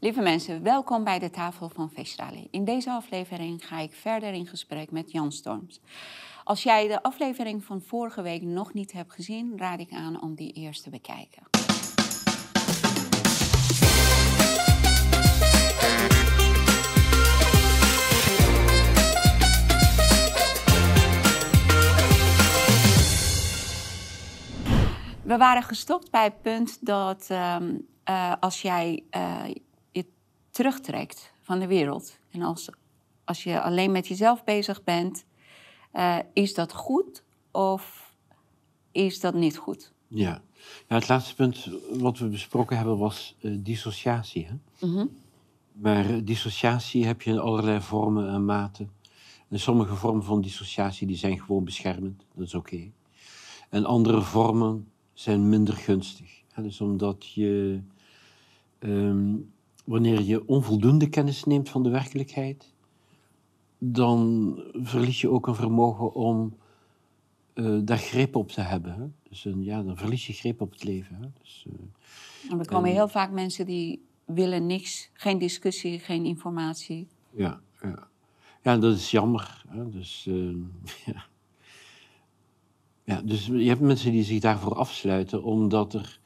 Lieve mensen, welkom bij de tafel van Vestali. In deze aflevering ga ik verder in gesprek met Jan Storms. Als jij de aflevering van vorige week nog niet hebt gezien, raad ik aan om die eerst te bekijken. We waren gestopt bij het punt dat ehm, uh, als jij je terugtrekt van de wereld en als, als je alleen met jezelf bezig bent, uh, is dat goed of is dat niet goed? Ja. ja, het laatste punt wat we besproken hebben was dissociatie. Hè? Mm -hmm. Maar dissociatie heb je in allerlei vormen en maten. En sommige vormen van dissociatie die zijn gewoon beschermend, dat is oké. En andere vormen zijn minder gunstig. Hè? Dus omdat je Um, wanneer je onvoldoende kennis neemt van de werkelijkheid, dan verlies je ook een vermogen om uh, daar greep op te hebben. Hè? Dus een, ja, dan verlies je greep op het leven. Hè? Dus, uh, en er komen heel vaak mensen die willen niks, geen discussie, geen informatie. Ja, ja. ja dat is jammer. Hè? Dus, uh, ja. ja. dus je hebt mensen die zich daarvoor afsluiten omdat er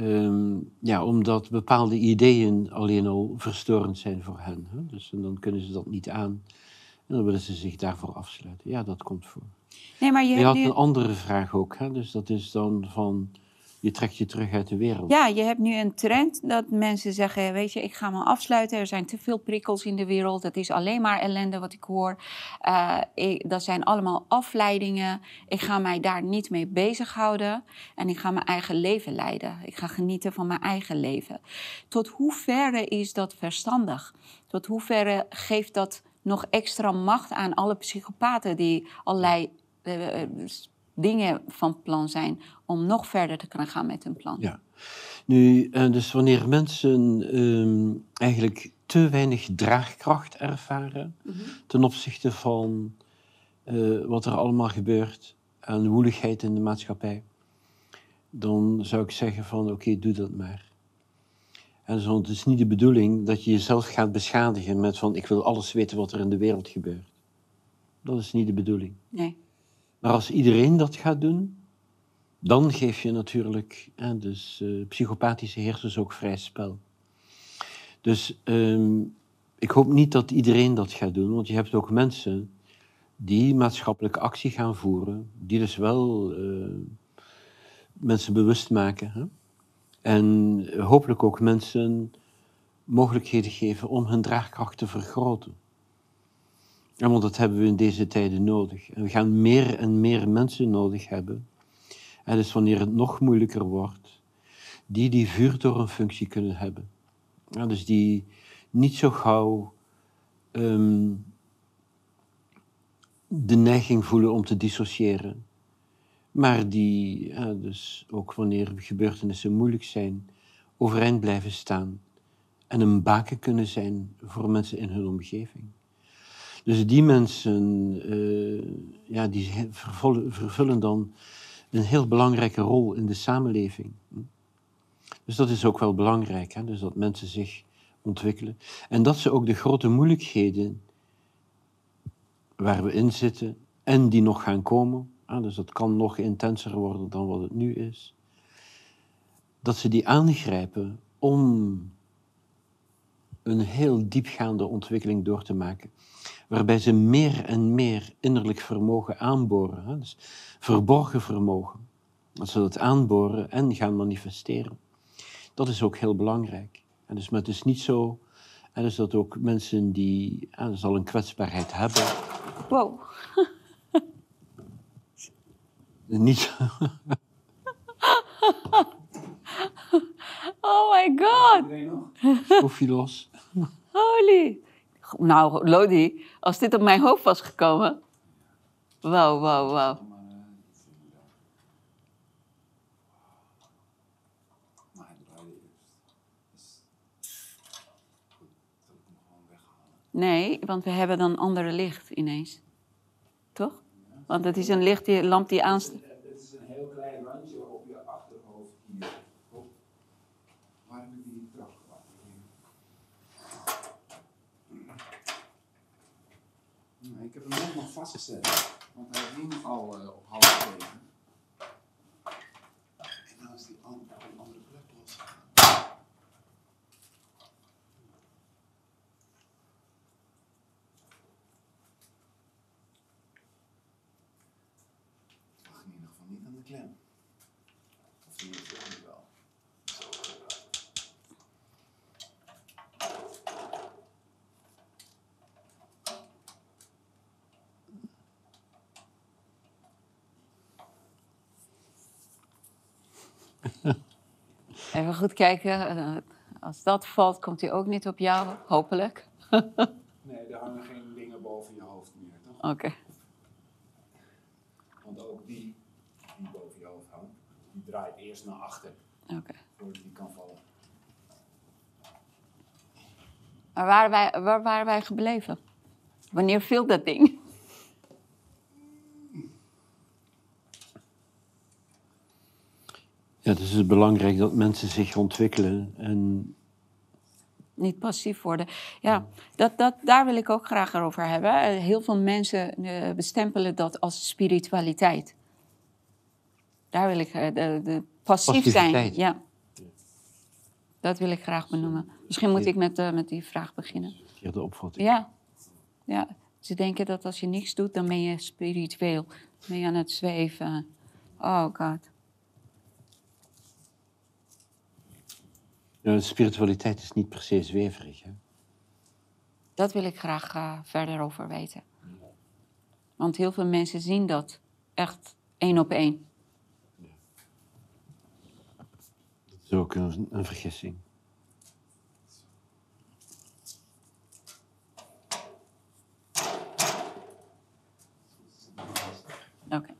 Um, ja, omdat bepaalde ideeën alleen al verstorend zijn voor hen. Hè? Dus en dan kunnen ze dat niet aan. En dan willen ze zich daarvoor afsluiten. Ja, dat komt voor. Nee, maar je, je had nu... een andere vraag ook. Hè? Dus dat is dan van je trekt je terug uit de wereld. Ja, je hebt nu een trend dat mensen zeggen, weet je, ik ga me afsluiten. Er zijn te veel prikkels in de wereld. Het is alleen maar ellende wat ik hoor. Ik, dat zijn allemaal afleidingen. Ik ga mij daar niet mee bezighouden. En ik ga mijn eigen leven leiden. Ik ga genieten van mijn eigen leven. Tot hoeverre is dat verstandig? Tot hoeverre geeft dat nog extra macht aan alle psychopaten die allerlei... Dingen van plan zijn om nog verder te kunnen gaan met hun plan. Ja. Nu, eh, dus wanneer mensen ehm, eigenlijk te weinig draagkracht ervaren mhm. ten opzichte van uh, wat er allemaal gebeurt aan woeligheid in de maatschappij, dan zou ik zeggen van oké, doe dat maar. En zo, het is niet de bedoeling dat je jezelf gaat beschadigen met van ik wil alles weten wat er in de wereld gebeurt. Dat is niet de bedoeling. Nee. Maar als iedereen dat gaat doen, dan geef je natuurlijk hè, dus, uh, psychopathische heersers ook vrij spel. Dus um, ik hoop niet dat iedereen dat gaat doen, want je hebt ook mensen die maatschappelijke actie gaan voeren, die dus wel uh, mensen bewust maken. Hè? En hopelijk ook mensen mogelijkheden geven om hun draagkracht te vergroten. Ja, want dat hebben we in deze tijden nodig. En we gaan meer en meer mensen nodig hebben. En dus wanneer het nog moeilijker wordt, die die vuurtorenfunctie kunnen hebben. Ja, dus die niet zo gauw um, de neiging voelen om te dissociëren. Maar die, dus ook wanneer gebeurtenissen moeilijk zijn, overeind blijven staan. En een baken kunnen zijn voor mensen in hun omgeving. Dus die mensen, uh, ja, die vervullen, dan een heel belangrijke rol in de samenleving. Dus dat is ook wel belangrijk, hè? Dus dat mensen zich ontwikkelen. En dat ze ook de grote moeilijkheden waar we in zitten en die nog gaan komen, hè? dus dat kan nog intenser worden dan wat het nu is, dat ze die aangrijpen om een heel diepgaande ontwikkeling door te maken waarbij ze meer en meer innerlijk vermogen aanboren. Hè? Dus verborgen vermogen. Dat ze dat aanboren en gaan manifesteren. Dat is ook heel belangrijk. En dus, maar het is niet zo en dus dat ook mensen die ja, dus al een kwetsbaarheid hebben. Wow. niet. oh my god. Schroefje los. Holy. Nou, Lodi, als dit op mijn hoofd was gekomen. Wauw, wauw, wauw. Nee, want we hebben dan andere licht ineens. Toch? Want het is een licht, die, lamp die aanstaat. Ik heb hem net nog vastgezet, want hij hing al uh, op half tegen. Goed kijken. eh, Als dat valt, komt hij ook niet op jou, hopelijk. Nee, er hangen geen dingen boven je hoofd meer, toch? Oké. Want ook die, die boven je hoofd hangt, die draait eerst naar achter oké. voordat die kan vallen. Maar waar, wij, waar waren wij gebleven? Wanneer viel dat ding? Ja, dus het is belangrijk dat mensen zich ontwikkelen en Niet passief worden. Ja, dat, dat, daar wil ik ook graag over hebben. Eh, Heel veel mensen eh, bestempelen dat als spiritualiteit. Daar wil ik eh, de, de passief zijn. Ja. Dat wil ik graag benoemen. Misschien moet ik met, met die vraag beginnen. verkeerde opvatting. Ja. ja, ze denken dat als je niks doet, dan ben je spiritueel. Dan ben je aan het zweven. Oh god. Ja, spiritualiteit is niet per se zweverig. Hè? Dat wil ik graag eh, verder over weten. Want heel veel mensen zien dat echt één op één. Dat is ook een, een vergissing. Oké.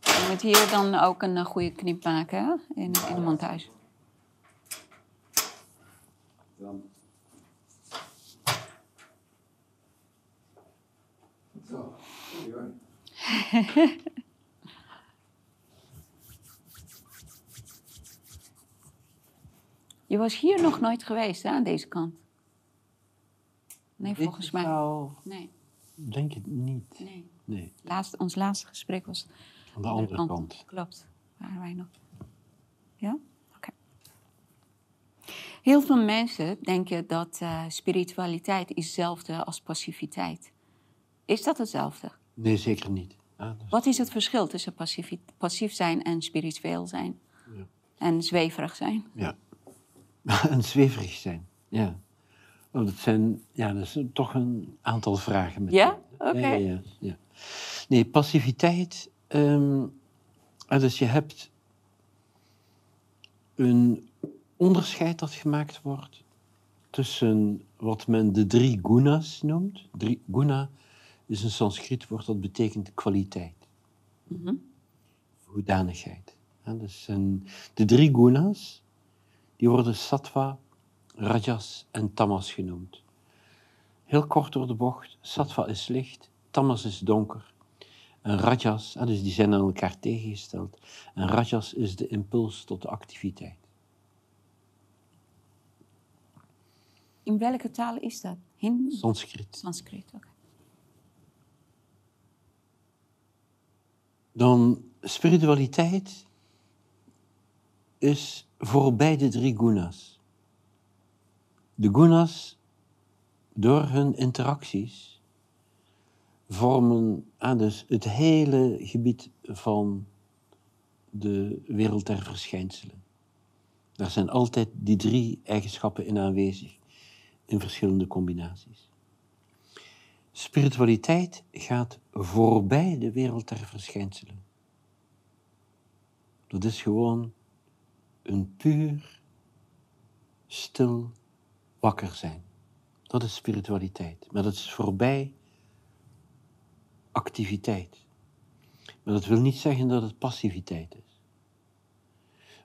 Je moet hier dan ook een eh, goede knip maken hè? In, in de montage. Dan. Zo, hoor. Je was hier nog nooit geweest hè, aan deze kant. Nee, volgens mij. Nee, denk ik niet. nee. Nee, Laatst, ons laatste gesprek was aan de andere kant. Klopt, waren wij nog. Ja? Heel veel mensen denken dat eh, spiritualiteit is hetzelfde als passiviteit. Is dat hetzelfde? Nee, zeker niet. Dus- Wat is het verschil tussen passief, passief zijn en spiritueel zijn? Ja. En zweverig zijn? Ja. en zweverig zijn. Ja. Oh, dat zijn ja, dat is toch een aantal vragen. Met Ja? Oké. Ja, ja, ja. Nee, passiviteit. ah, dus je hebt een onderscheid dat gemaakt wordt tussen wat men de drie gunas noemt. Drie, guna is een Sanskriet woord dat betekent kwaliteit, Mhm. hoedanigheid. Ja, dus een, de drie gunas, die worden sattva, rajas en tamas genoemd. Heel kort door de bocht, sattva is licht, tamas is donker. En rajas, dus die zijn aan elkaar tegengesteld. En rajas is de impuls tot de activiteit. In welke taal is dat? Hindi? Sanskriet. Sanskriet, oké. Dan spiritualiteit is voorbij de drie gunas. De gunas, door hun interacties, vormen ah, dus het hele gebied van de wereld der verschijnselen. Daar zijn altijd die drie eigenschappen in aanwezig, in verschillende combinaties. Spiritualiteit gaat voorbij de wereld der verschijnselen. Dat is gewoon een puur, stil wakker zijn. Dat is spiritualiteit. Maar dat is voorbij activiteit. Maar dat wil niet zeggen dat het passiviteit is.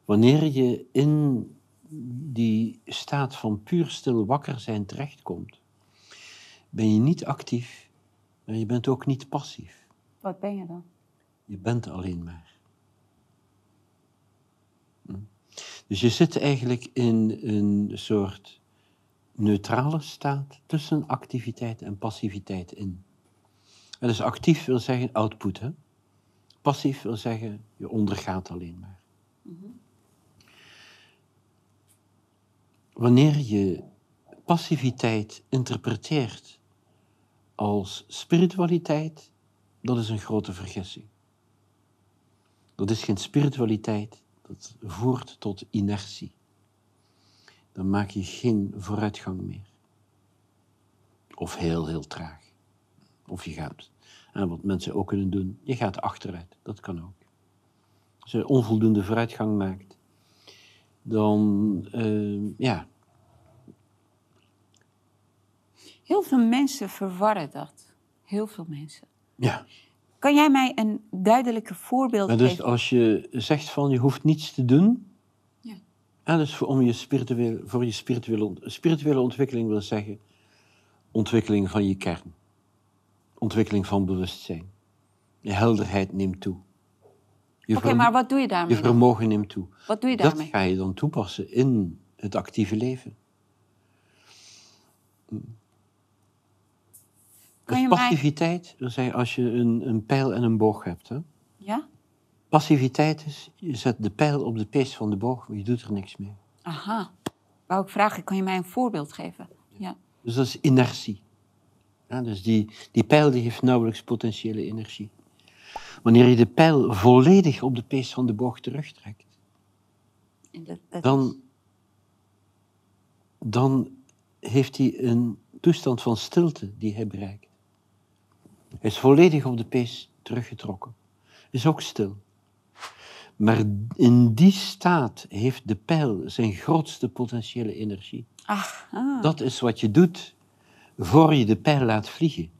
Wanneer je in die staat van puur stil wakker zijn terechtkomt, ben je niet actief, maar je bent ook niet passief. Wat ben je dan? Je bent alleen maar. Hm. Dus je zit eigenlijk in een soort neutrale staat tussen activiteit en passiviteit in. En dus actief wil zeggen output. Hè? Passief wil zeggen je ondergaat alleen maar. Wanneer je passiviteit interpreteert als spiritualiteit, dat is een grote vergissing. Dat is geen spiritualiteit, dat voert tot inertie. Dan maak je geen vooruitgang meer. Of heel, heel traag. Of je gaat, en wat mensen ook kunnen doen, je gaat achteruit. Dat kan ook. Als je onvoldoende vooruitgang maakt, dan, uh, ja, Heel veel mensen verwarren dat. Heel veel mensen. ja. Kan jij mij een duidelijke voorbeeld Maar dus geven? als je zegt van je hoeft niets te doen, Ja. en dus voor, om je spirituele, voor je spirituele, spirituele ontwikkeling wil zeggen ontwikkeling van je kern, ontwikkeling van bewustzijn. Je helderheid neemt toe. Oké, maar wat doe je daarmee? je vermogen neemt toe. Wat doe je Dat daarmee? ga je dan toepassen in het actieve leven. Kan Dus je passiviteit als je een, een pijl en een boog hebt. Hè? Ja? Passiviteit is, je zet de pijl op de pees van de boog, maar je doet er niks mee. Aha. Wou ik vragen, kan je mij een voorbeeld geven? Ja. Dus dat is inertie. Ja, dus die, die pijl die heeft nauwelijks potentiële energie. Wanneer je de pijl volledig op de pees van de boog terugtrekt, dat, dat dan, dan heeft hij een toestand van stilte die hij bereikt. Hij is volledig op de pees teruggetrokken. Is ook stil. Maar in die staat heeft de pijl zijn grootste potentiële energie. Ach, ah. Dat is wat je doet voor je de pijl laat vliegen.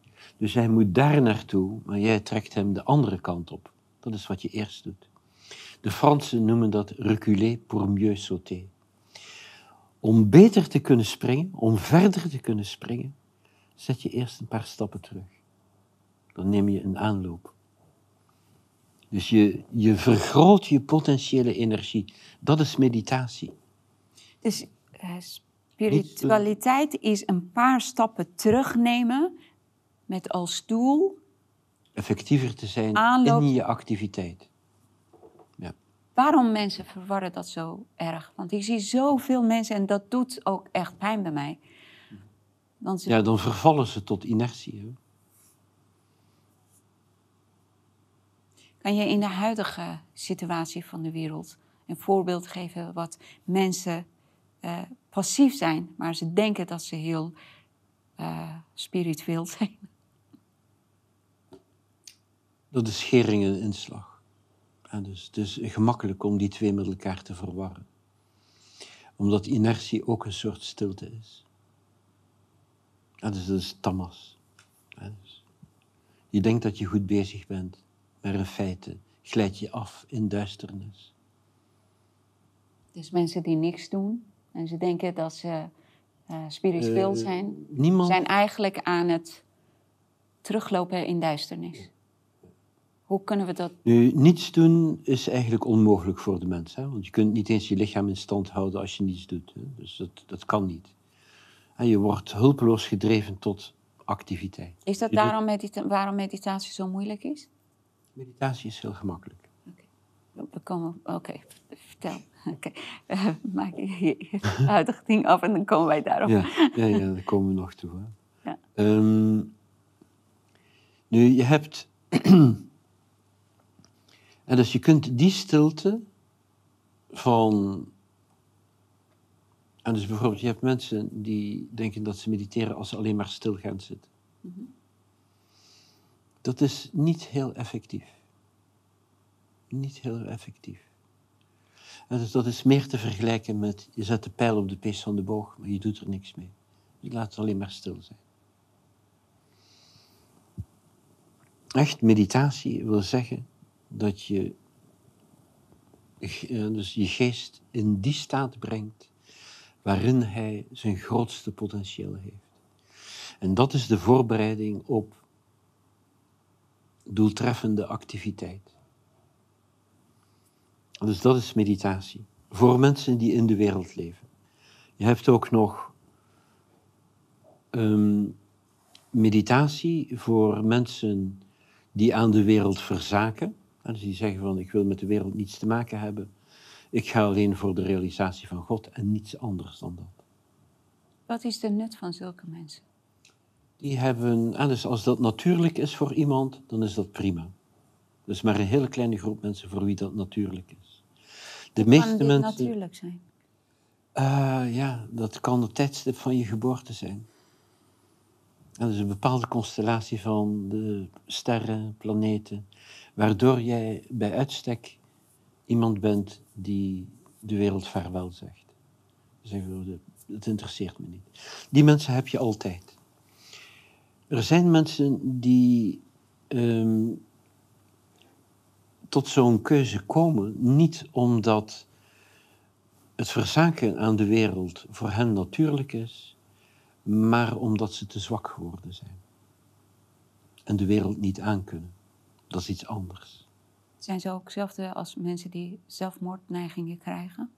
Dus hij moet daar naartoe, maar jij trekt hem de andere kant op. Dat is wat je eerst doet. De Fransen noemen dat reculer pour mieux sauter. Om beter te kunnen springen, om verder te kunnen springen, zet je eerst een paar stappen terug. Dan neem je een aanloop. Dus je, je vergroot je potentiële energie. Dat is meditatie. Dus eh, spiritualiteit is een paar stappen terugnemen met als doel Effectiever te zijn Aanloop. in je activiteit. waarom mensen verwarren dat zo erg. Want ik zie zoveel mensen en dat doet ook echt pijn bij mij. Want ze, Ja, dan vervallen ze tot inertie. Hè? Kan je in de huidige situatie van de wereld een voorbeeld geven wat mensen eh, passief zijn, maar ze denken dat ze heel eh, spiritueel zijn? Dat is schering en inslag. Dus het is gemakkelijk om die twee met elkaar te verwarren. Omdat inertie ook een soort stilte is. Ja, dus dat is tamas. Dus je denkt dat je goed bezig bent, maar in feite glijd je af in duisternis. Dus mensen die niks doen en ze denken dat ze eh, spiritueel Eh, zijn, Niemand, zijn eigenlijk aan het teruglopen in duisternis. Hoe kunnen we dat? Nu, niets doen is eigenlijk onmogelijk voor de mens. Hè? Want je kunt niet eens je lichaam in stand houden als je niets doet. Hè? Dus dat, dat kan niet. En je wordt hulpeloos gedreven tot activiteit. Is dat daarom medita- waarom meditatie zo moeilijk is? Meditatie is heel gemakkelijk. We komen, oké, vertel. Oké, Eh, maak je ding af en dan komen wij daarop. Ja, ja, ja daar komen we nog toe. Hè? Ja. Ehm, nu, je hebt... en dus je kunt die stilte van... En dus bijvoorbeeld, je hebt mensen die denken dat ze mediteren als ze alleen maar stil gaan zitten. Dat is niet heel effectief. Niet heel effectief. En dus dat is meer te vergelijken met, je zet de pijl op de pees van de boog, maar je doet er niks mee. Je laat het alleen maar stil zijn. Echt meditatie wil zeggen dat je eh, dus je geest in die staat brengt waarin hij zijn grootste potentieel heeft. En dat is de voorbereiding op doeltreffende activiteit. Dus dat is meditatie. Voor mensen die in de wereld leven. Je hebt ook nog ehm, meditatie voor mensen die aan de wereld verzaken. En dus die zeggen van ik wil met de wereld niets te maken hebben. Ik ga alleen voor de realisatie van God en niets anders dan dat. Wat is de nut van zulke mensen? Die hebben, en dus als dat natuurlijk is voor iemand, dan is dat prima. Dus maar een hele kleine groep mensen voor wie dat natuurlijk is. De Kan meeste dit mensen. natuurlijk zijn? Eh, ja, dat kan het tijdstip van je geboorte zijn. En dat is een bepaalde constellatie van de sterren, planeten, waardoor jij bij uitstek iemand bent die de wereld vaarwel zegt. Zeggen we, het interesseert me niet. Die mensen heb je altijd. Er zijn mensen die ehm, tot zo'n keuze komen, niet omdat het verzaken aan de wereld voor hen natuurlijk is, maar omdat ze te zwak geworden zijn. En de wereld niet aankunnen. Dat is iets anders. Zijn ze ook hetzelfde als mensen die zelfmoordneigingen krijgen?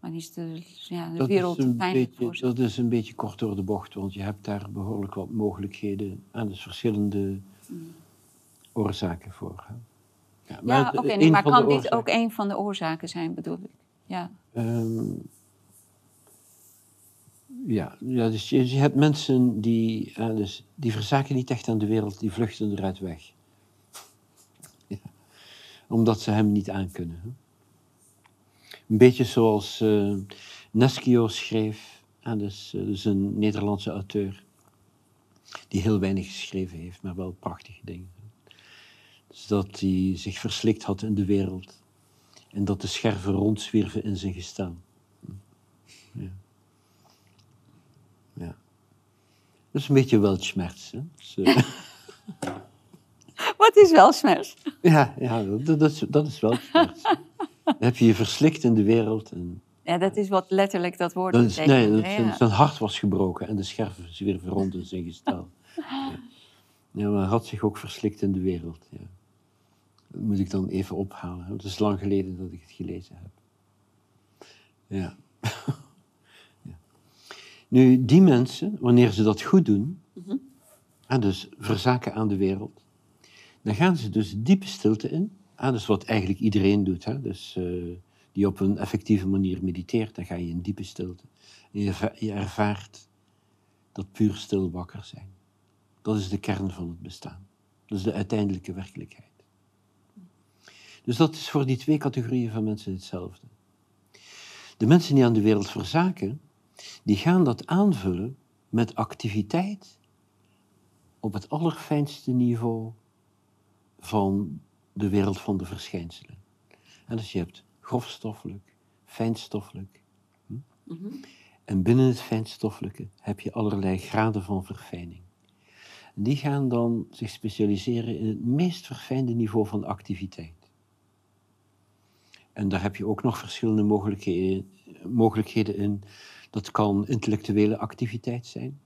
Maar is de, ja, de Dat wereld is, een beetje, dat is een beetje kort door de bocht, want je hebt daar behoorlijk wat mogelijkheden aan, dus verschillende oorzaken voor. Hè. Ja, nee, maar de kan dit oorzaken- ook een van de oorzaken zijn, bedoel ik? Ja, Ehm, ja, ja dus je, hebt mensen die, eh, dus, die verzaken niet echt aan de wereld, die vluchten eruit weg. ja. Omdat ze hem niet aankunnen. Een beetje zoals eh Neschio schreef, eh, dus, eh, dus een Nederlandse auteur, die heel weinig geschreven heeft, maar wel prachtige dingen. Dus dat hij zich verslikt had in de wereld en dat de scherven rondzwierven in zijn gestaan. Ja. Dat is een beetje weltschmerz. Dus, eh, Wat is wel smers? ja, ja dat, dat, is, dat is weltschmerz. Dan heb je je verslikt in de wereld. En Ja, dat is wat letterlijk dat woord dat is, nee, dat zijn, zijn hart was gebroken en de scherven zwierven rond in zijn gestel. Ja. ja, maar hij had zich ook verslikt in de wereld. Ja. Dat moet ik dan even ophalen. Het is lang geleden dat ik het gelezen heb. Ja. Nu, die mensen, wanneer ze dat goed doen, en dus verzaken aan de wereld, dan gaan ze dus diepe stilte in. Ah, dus wat eigenlijk iedereen doet. Hè? Dus, eh, die op een effectieve manier mediteert, dan ga je in diepe stilte. En je, erva- je ervaart dat puur stil wakker zijn. Dat is de kern van het bestaan. Dat is de uiteindelijke werkelijkheid. Dus dat is voor die twee categorieën van mensen hetzelfde. De mensen die aan de wereld verzaken, die gaan dat aanvullen met activiteit op het allerfijnste niveau van de wereld van de verschijnselen. En dus je hebt grofstoffelijk, fijnstoffelijk. hm? En binnen het fijnstoffelijke heb je allerlei graden van verfijning. En die gaan dan zich specialiseren in het meest verfijnde niveau van activiteit. En daar heb je ook nog verschillende mogelijkheden, mogelijkheden in. Dat kan intellectuele activiteit zijn.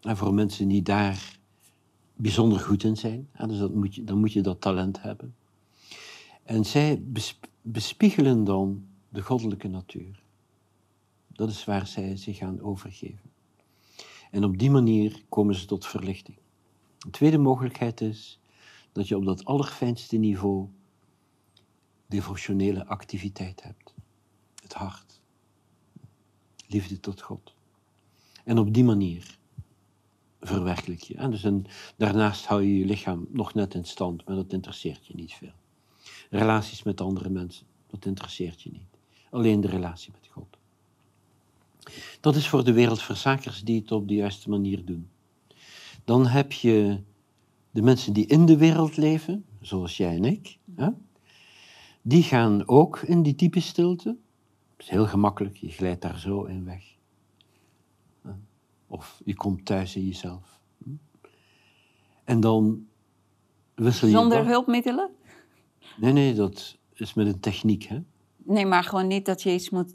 En voor mensen die daar bijzonder goed in zijn, dus dat moet je, dan moet je dat talent hebben. En zij besp- bespiegelen dan de goddelijke natuur. Dat is waar zij zich aan overgeven. En op die manier komen ze tot verlichting. Een tweede mogelijkheid is dat je op dat allerfijnste niveau devotionele activiteit hebt. Het hart. Liefde tot God. En op die manier verwerkelijk je. En dus daarnaast hou je je lichaam nog net in stand, maar dat interesseert je niet veel. Relaties met andere mensen, dat interesseert je niet. Alleen de relatie met God. Dat is voor de wereldverzakers die het op de juiste manier doen. Dan heb je de mensen die in de wereld leven, zoals jij en ik. Hè? Die gaan ook in die diepe stilte. Is heel gemakkelijk, je glijdt daar zo in weg. Of je komt thuis in jezelf. En dan wissel je... Zonder hulpmiddelen? Nee, nee, dat is met een techniek. Hè? Nee, maar gewoon niet dat je iets moet,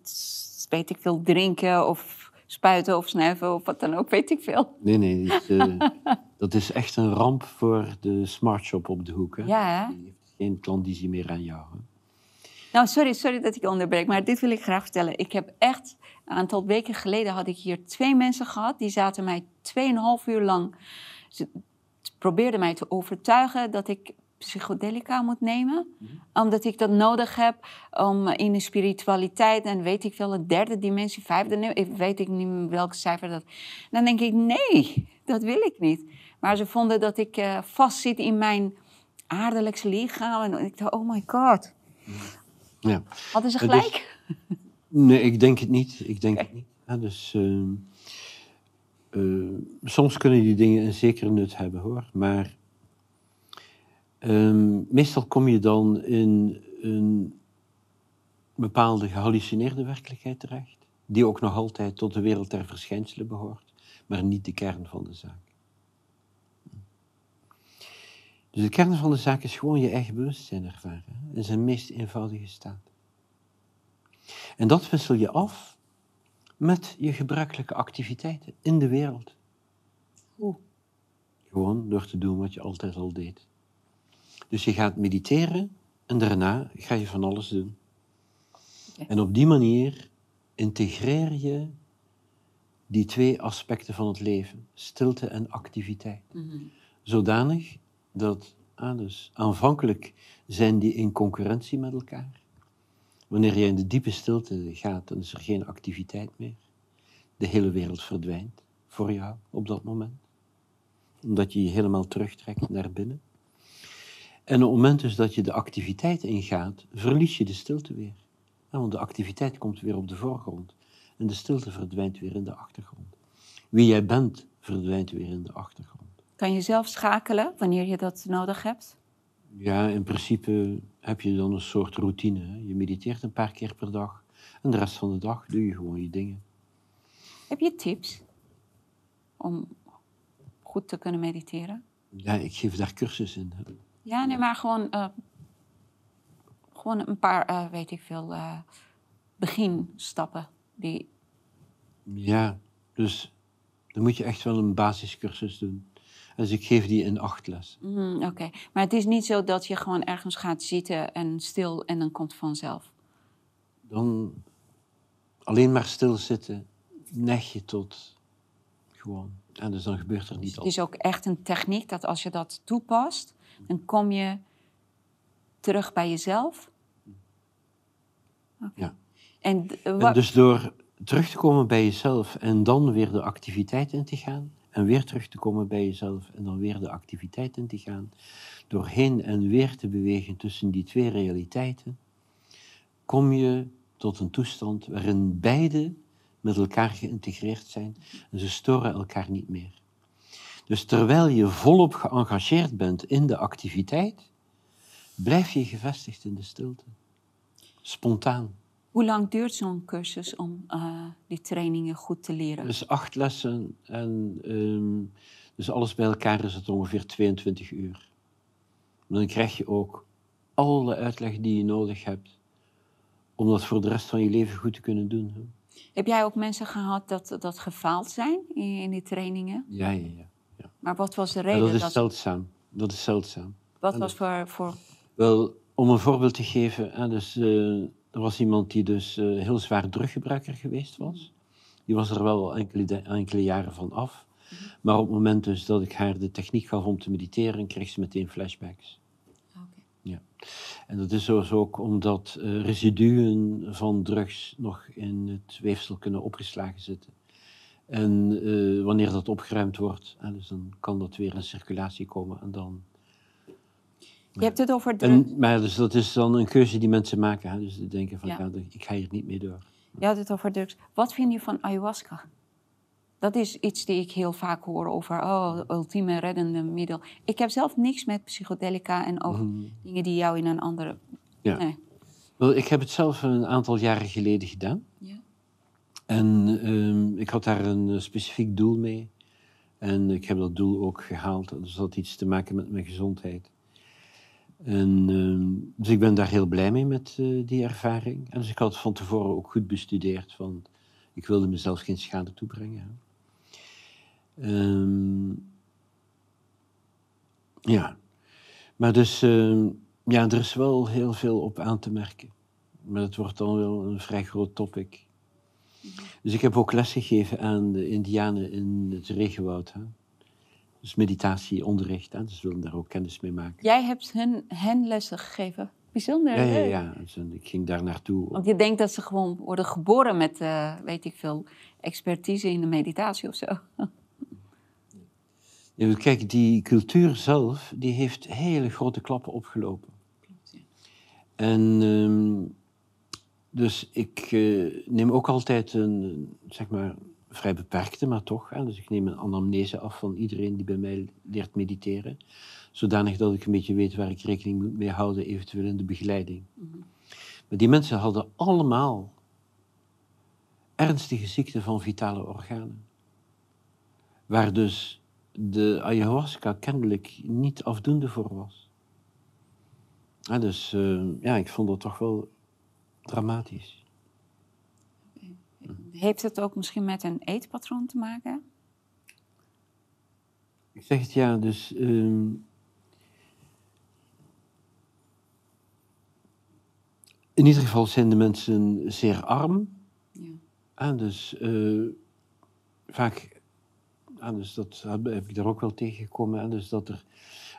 weet ik veel, drinken of spuiten of snuiven of wat dan ook, weet ik veel. Nee, nee, dat is, eh, dat is echt een ramp voor de smartshop op de hoek. Hè? Ja, hè? Die heeft geen klandizie meer aan jou. Hè? Nou, sorry, sorry dat ik onderbreek, maar dit wil ik graag vertellen. Ik heb echt, een aantal weken geleden had ik hier twee mensen gehad. Die zaten mij 2,5 uur lang, ze probeerden mij te overtuigen dat ik psychedelica moet nemen. Omdat ik dat nodig heb om in de spiritualiteit en weet ik veel, een derde dimensie, vijfde, ik weet ik niet meer welk cijfer dat. Dan denk ik, nee, dat wil ik niet. Maar ze vonden dat ik eh vastzit in mijn aardelijkse lichaam. En ik dacht, oh my god. Ja. Hadden ze Het is- gelijk? Nee, ik denk het niet. Ik denk het niet. Ja, dus, ehm, eh, soms kunnen die dingen een zekere nut hebben hoor. Maar ehm, meestal kom je dan in een bepaalde gehallucineerde werkelijkheid terecht. Die ook nog altijd tot de wereld der verschijnselen behoort. Maar niet de kern van de zaak. Dus de kern van de zaak is gewoon je eigen bewustzijn ervaren. In zijn meest eenvoudige staat. En dat wissel je af met je gebruikelijke activiteiten in de wereld. Gewoon door te doen wat je altijd al deed. Dus je gaat mediteren en daarna ga je van alles doen. En op die manier integreer je die twee aspecten van het leven, stilte en activiteit. Mhm. Zodanig dat, ah, aanvankelijk zijn die in concurrentie met elkaar. Wanneer je in de diepe stilte gaat, dan is er geen activiteit meer. De hele wereld verdwijnt voor jou op dat moment. Omdat je je helemaal terugtrekt naar binnen. En op het moment dus dat je de activiteit ingaat, verlies je de stilte weer. Want de activiteit komt weer op de voorgrond. En de stilte verdwijnt weer in de achtergrond. Wie jij bent, verdwijnt weer in de achtergrond. Kan je zelf schakelen wanneer je dat nodig hebt? Ja, in principe heb je dan een soort routine. hè. Je mediteert een paar keer per dag. En de rest van de dag doe je gewoon je dingen. Heb je tips om goed te kunnen mediteren? Ja, ik geef daar cursus in. hè. Ja, nee, maar gewoon, eh, gewoon een paar, eh, weet ik veel, eh, beginstappen. Die, Ja, dus dan moet je echt wel een basiscursus doen. Dus ik geef die in acht les. Mm, Oké, maar het is niet zo dat je gewoon ergens gaat zitten en stil en dan komt het vanzelf. Dan alleen maar stilzitten, neig je tot gewoon. En dus dan gebeurt er Dus niet het al. is ook echt een techniek dat als je dat toepast, dan kom je terug bij jezelf. Ja. En, En dus door terug te komen bij jezelf en dan weer de activiteit in te gaan, en weer terug te komen bij jezelf en dan weer de activiteit in te gaan, door heen en weer te bewegen tussen die twee realiteiten, kom je tot een toestand waarin beide met elkaar geïntegreerd zijn en ze storen elkaar niet meer. Dus terwijl je volop geëngageerd bent in de activiteit, blijf je gevestigd in de stilte. Spontaan. Hoe lang duurt zo'n cursus om eh, die trainingen goed te leren? Dus acht lessen en ehm, dus alles bij elkaar is het ongeveer 22 uur. Dan krijg je ook alle uitleg die je nodig hebt om dat voor de rest van je leven goed te kunnen doen. hè. Heb jij ook mensen gehad dat, dat gefaald zijn in, die trainingen? Ja, ja, ja. Maar wat was de reden? dat is dat, zeldzaam. Dat is zeldzaam. wat was voor, voor... Wel, om een voorbeeld te geven, hè, dus, eh, er was iemand die dus eh, heel zwaar druggebruiker geweest was. Die was er wel enkele, enkele jaren van af. Maar op het moment dus dat ik haar de techniek gaf om te mediteren, kreeg ze meteen flashbacks. Ja. En dat is dus ook omdat eh, residuen van drugs nog in het weefsel kunnen opgeslagen zitten. En eh, wanneer dat opgeruimd wordt, dus dan kan dat weer in circulatie komen en dan Je hebt het over drug. en, maar dus dat is dan een keuze die mensen maken. Hè? Dus die denken van, Ja. ja. ik ga hier niet mee door. Je had het over drugs. Wat vind je van ayahuasca? Dat is iets die ik heel vaak hoor over, oh, ultieme reddende middel. Ik heb zelf niks met psychedelica en ook dingen die jou in een andere... Mhm. Ja. Nee. Wel, ik heb het zelf een aantal jaren geleden gedaan. Ja. En ehm, ik had daar een eh, specifiek doel mee. En ik heb dat doel ook gehaald. Dus dat had iets te maken met mijn gezondheid. En, ehm, dus ik ben daar heel blij mee met eh, die ervaring. En dus ik had het van tevoren ook goed bestudeerd. Van, ik wilde mezelf geen schade toebrengen. Ehm, ja. Maar dus, ehm, ja, er is wel heel veel op aan te merken. maar het wordt dan wel een vrij groot topic. Dus ik heb ook lesgegeven aan de Indianen in het regenwoud. Hè? Dus meditatie, onderricht, hè? dus ze willen daar ook kennis mee maken. Jij hebt hen, hen lessen gegeven. Bijzonder. Ja, ja, ja. Dus, ik ging daar naartoe. Want je denkt dat ze gewoon worden geboren met, eh, weet ik veel, expertise in de meditatie of zo. Ja, kijk, die cultuur zelf, die heeft hele grote klappen opgelopen. En ehm, dus ik eh, neem ook altijd een, zeg maar, vrij beperkte, maar toch. Hè, dus ik neem een anamnese af van iedereen die bij mij leert mediteren. Zodanig dat ik een beetje weet waar ik rekening moet mee houden, eventueel in de begeleiding. Maar die mensen hadden allemaal ernstige ziekten van vitale organen. Waar dus de ayahuasca kennelijk niet afdoende voor was. Ja, dus eh, ja, ik vond dat toch wel dramatisch. Heeft het ook misschien met een eetpatroon te maken? Ik zeg het ja, dus. ehm, in ieder geval zijn de mensen zeer arm. Ja. Ah, dus eh, vaak, ah, dus dat heb, ik daar ook wel tegengekomen. hè, dus dat er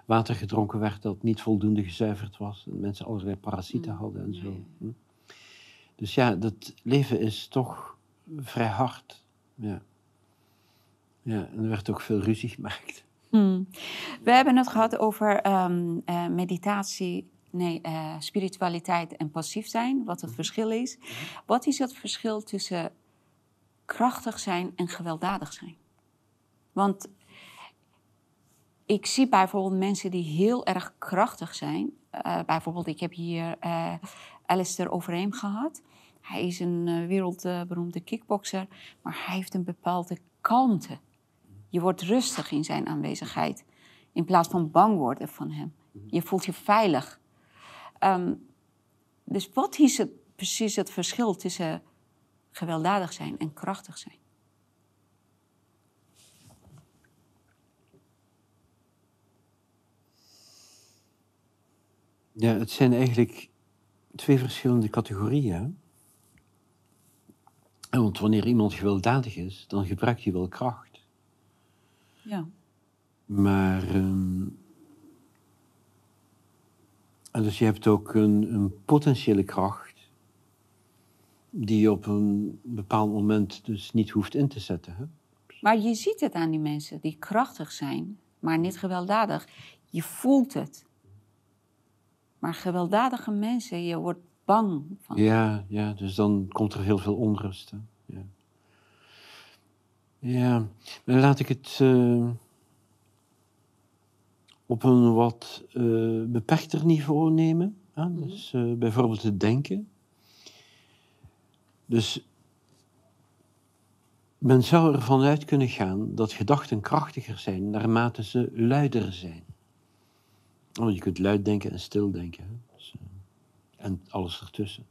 water gedronken werd dat niet voldoende gezuiverd was. En mensen allerlei parasieten Mm, hadden en zo. hm. Dus ja, dat leven is toch vrij hard. Ja. Ja, en er werd ook veel ruzie gemaakt. Hmm. We hebben het gehad over ehm, eh, meditatie, nee, eh, spiritualiteit en passief zijn, wat het verschil is. Wat is het verschil tussen krachtig zijn en gewelddadig zijn? Want ik zie bijvoorbeeld mensen die heel erg krachtig zijn. Eh, bijvoorbeeld, ik heb hier Alistair Overeem gehad. Hij is een eh, wereldberoemde kickbokser, maar hij heeft een bepaalde kalmte. Je wordt rustig in zijn aanwezigheid, in plaats van bang worden van hem. Je voelt je veilig. Ehm, dus wat is het, precies het verschil tussen gewelddadig zijn en krachtig zijn? Ja, het zijn eigenlijk twee verschillende categorieën. En Want wanneer iemand gewelddadig is, dan gebruikt hij wel kracht. Ja. Maar. ehm, en dus je hebt ook een, een potentiële kracht. die je op een bepaald moment dus niet hoeft in te zetten. Hè? Maar je ziet het aan die mensen die krachtig zijn, maar niet gewelddadig. Je voelt het. Maar gewelddadige mensen, je wordt bang van. Ja, ja, dus dan komt er heel veel onrust. Hè? Ja. ja, maar laat ik het eh, op een wat eh, beperkter niveau nemen. Hè? Dus eh, bijvoorbeeld het denken. Dus men zou ervan uit kunnen gaan dat gedachten krachtiger zijn naarmate ze luider zijn. Want je kunt luid denken en stil denken. Hè? En alles ertussen.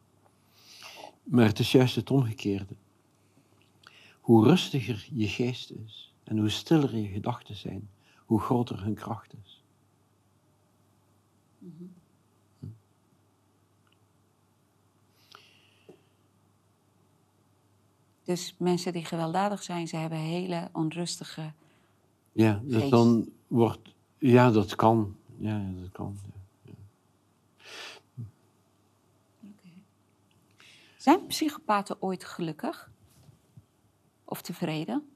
Maar het is juist het omgekeerde. Hoe rustiger je geest is en hoe stiller je gedachten zijn, hoe groter hun kracht is. Dus mensen die gewelddadig zijn, ze hebben hele onrustige. Ja, dus dan wordt. Ja, dat kan. Ja, ja, dat kan. ja. Zijn psychopaten ooit gelukkig? Of tevreden?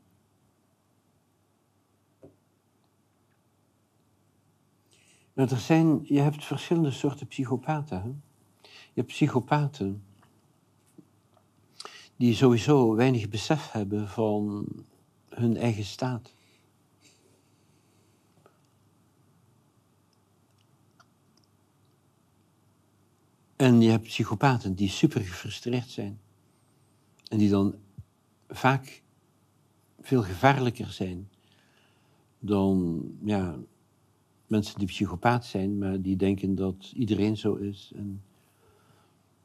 Nou, er zijn, je hebt verschillende soorten psychopaten. Hè? Je hebt psychopaten die sowieso weinig besef hebben van hun eigen staat. En je hebt psychopaten die super gefrustreerd zijn. En die dan vaak veel gevaarlijker zijn dan ja, mensen die psychopaat zijn, maar die denken dat iedereen zo is. En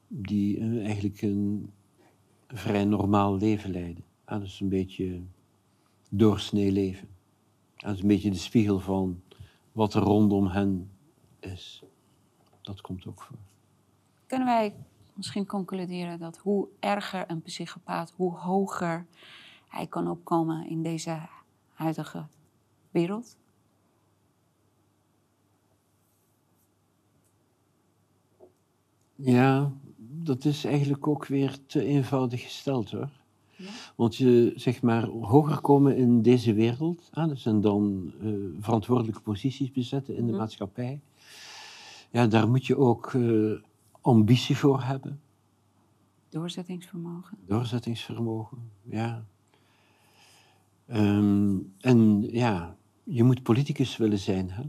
die eh, eigenlijk een vrij normaal leven leiden. Ah, dat is een beetje doorsnee leven. Ah, dat is een beetje de spiegel van wat er rondom hen is. Dat komt ook voor. Kunnen wij misschien concluderen dat hoe erger een psychopaat, hoe hoger hij kan opkomen in deze huidige wereld. Ja, dat is eigenlijk ook weer te eenvoudig gesteld hoor. Ja. Want je zeg maar hoger komen in deze wereld, ah, dus en dan eh, verantwoordelijke posities bezetten in de Mhm. maatschappij. Ja, daar moet je ook eh, ambitie voor hebben, Doorzettingsvermogen. doorzettingsvermogen. Ja. Ehm, en ja, je moet politicus willen zijn. Hè?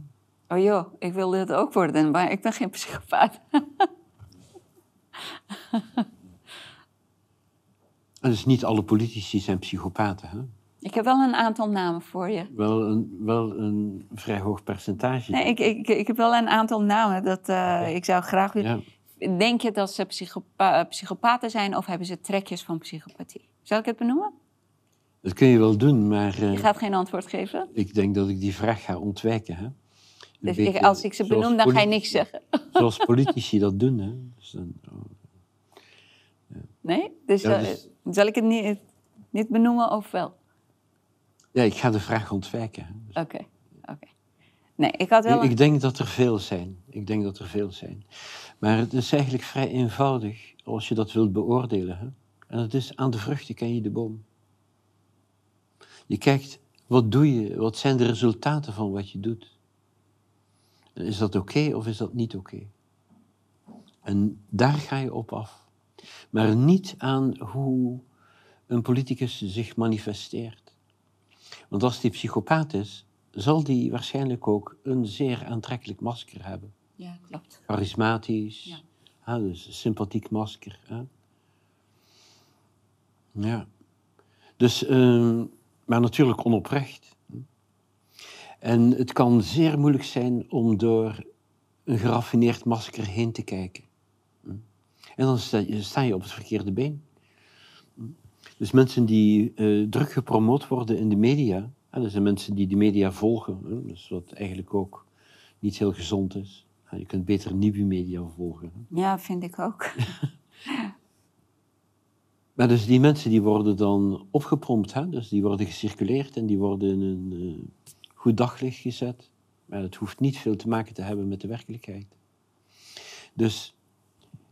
Oh joh, ik wil dit ook worden, maar ik ben geen psychopaat. Dus niet alle politici zijn psychopaten. Hè? Ik heb wel een aantal namen voor je. Wel, een, wel een vrij hoog percentage. Nee, ik, ik, ik heb wel een aantal namen. Dat, eh, ik zou graag willen. ja. Denk je dat ze psychopa- psychopaten zijn of hebben ze trekjes van psychopathie? Zal ik het benoemen? Dat kun je wel doen, maar eh, Je gaat geen antwoord geven. ik denk dat ik die vraag ga ontwijken. Hè? Dus ik- als ik ze benoem, dan ga je niks zeggen. Zoals politici dat doen. Hè? Dus dan, oh. Nee? Dus, Ja, eh, dus- zal ik het niet, niet benoemen of wel? Ja, ik ga de vraag ontwijken. Dus Oké, oké. Nee, ik had wel... ik, een- ik denk dat er veel zijn. Ik denk dat er veel zijn. Maar het is eigenlijk vrij eenvoudig als je dat wilt beoordelen. Hè? En het is aan de vruchten ken je de boom. Je kijkt, wat doe je? Wat zijn de resultaten van wat je doet? En is dat oké of is dat niet oké? En daar ga je op af. Maar niet aan hoe een politicus zich manifesteert. Want als die psychopaat is, zal die waarschijnlijk ook een zeer aantrekkelijk masker hebben. Ja, klopt. Charismatisch, Ja. hè, dus een sympathiek masker. Hè. Ja. Dus, ehm, maar natuurlijk onoprecht. En het kan zeer moeilijk zijn om door een geraffineerd masker heen te kijken. En dan sta je, sta je op het verkeerde been. Dus mensen die eh, druk gepromoot worden in de media, hè, dat zijn mensen die de media volgen, hè, dus wat eigenlijk ook niet heel gezond is. Je kunt beter nieuwe media volgen. hè. Ja, vind ik ook. Maar dus die mensen die worden dan opgepompt, hè? dus die worden gecirculeerd en die worden in een eh, goed daglicht gezet. Maar dat hoeft niet veel te maken te hebben met de werkelijkheid. Dus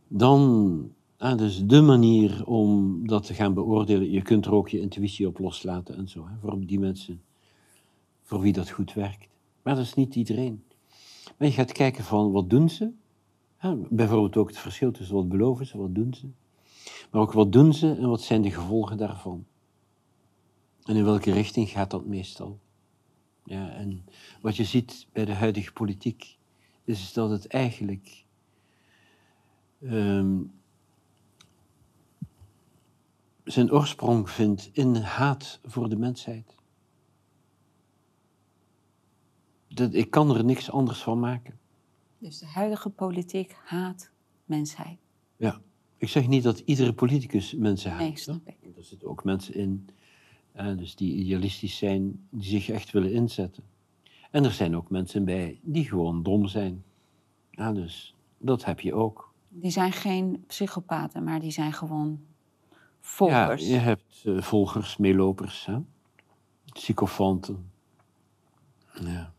dan, ah, dus de manier om dat te gaan beoordelen, je kunt er ook je intuïtie op loslaten en zo, hè? voor die mensen voor wie dat goed werkt. Maar dat is niet iedereen. Maar je gaat kijken van wat doen ze? Hè, bijvoorbeeld ook het verschil tussen wat beloven ze, wat doen ze. Maar ook wat doen ze en wat zijn de gevolgen daarvan? En in welke richting gaat dat meestal? Ja, en wat je ziet bij de huidige politiek, is dat het eigenlijk ehm, zijn oorsprong vindt in haat voor de mensheid. Dat, ik kan er niks anders van maken. Dus de huidige politiek haat mensheid. Ja, ik zeg niet dat iedere politicus mensen haat. Nee, snap ik. Er zitten ook mensen in, eh, dus die idealistisch zijn, die zich echt willen inzetten. En er zijn ook mensen bij die gewoon dom zijn. Ja, dus dat heb je ook. Die zijn geen psychopaten, maar die zijn gewoon volgers. Ja, je hebt eh, volgers, meelopers, hè? Ja.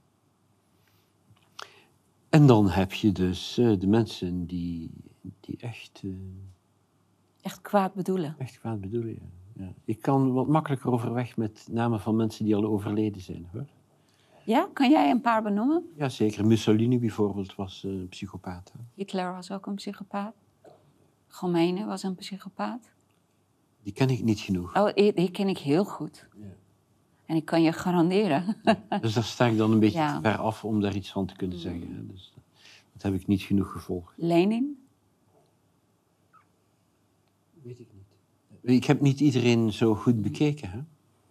En dan heb je dus eh, de mensen die, die echt, eh, Echt kwaad bedoelen. echt kwaad bedoelen. Ja. Ja. Ik kan wat makkelijker overweg met namen van mensen die al overleden zijn. Hoor. Ja, kan jij een paar benoemen? Ja, zeker. Mussolini bijvoorbeeld was eh, een psychopaat. hè. Hitler was ook een psychopaat. Khomeini was een psychopaat. Die ken ik niet genoeg. Oh, die, die ken ik heel goed. Ja. En ik kan je garanderen. Dus daar sta ik dan een beetje Ja. te ver af om daar iets van te kunnen zeggen. hè. Dus dat heb ik niet genoeg gevolgd. Lenin? Weet ik niet. Ik heb niet iedereen zo goed bekeken. Hè?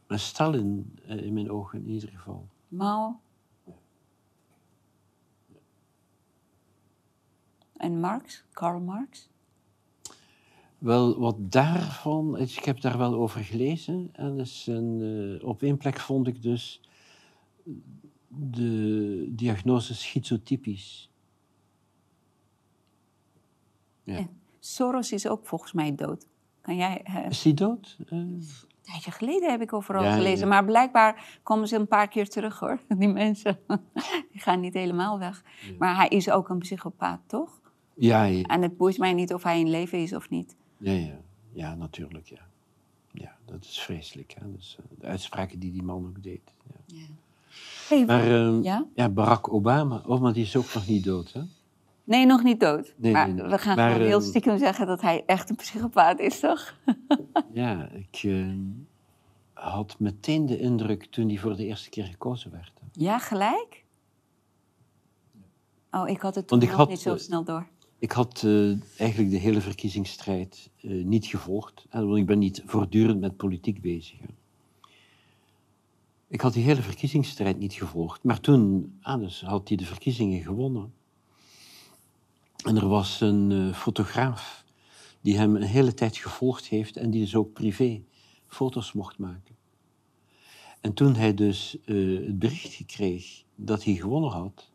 Maar Stalin, eh, in mijn ogen in ieder geval. Mao? En Marx? Karl Marx? Wel, wat daarvan, is, ik heb daar wel over gelezen. En dus een, eh, op één plek vond ik dus de diagnose schizotypisch. Ja. Ja. Soros is ook volgens mij dood. Kan jij... eh, Is die dood? Eh, Een tijdje geleden heb ik overal Ja, gelezen. ja. Maar blijkbaar komen ze een paar keer terug hoor. Die mensen. Die gaan niet helemaal weg. Maar hij is ook een psychopaat, toch? ja, ja, En het boeit mij niet of hij in leven is of niet. Ja, ja. Ja, natuurlijk, ja. Ja, dat is vreselijk. Hè? Dus, eh, de uitspraken die die man ook deed. Ja. Hey, Maar ehm, Ja? ja? Barack Obama, oh, maar die is ook nog niet dood, hè? Nee, nog niet dood. Nee, maar nee, nee. we gaan Maar, gewoon heel ehm, stiekem zeggen dat hij echt een psychopaat is, toch? Ja, ik eh, had meteen de indruk toen hij voor de eerste keer gekozen werd. hè. Ja, gelijk? Oh, ik had het toen nog had, niet zo eh, snel door. Ik had eh, eigenlijk de hele verkiezingsstrijd eh, niet gevolgd. Hè, want ik ben niet voortdurend met politiek bezig. Ik had die hele verkiezingsstrijd niet gevolgd. Maar toen ah, had hij de verkiezingen gewonnen. En er was een eh, fotograaf die hem een hele tijd gevolgd heeft en die dus ook privé foto's mocht maken. En toen hij dus eh, het bericht kreeg dat hij gewonnen had,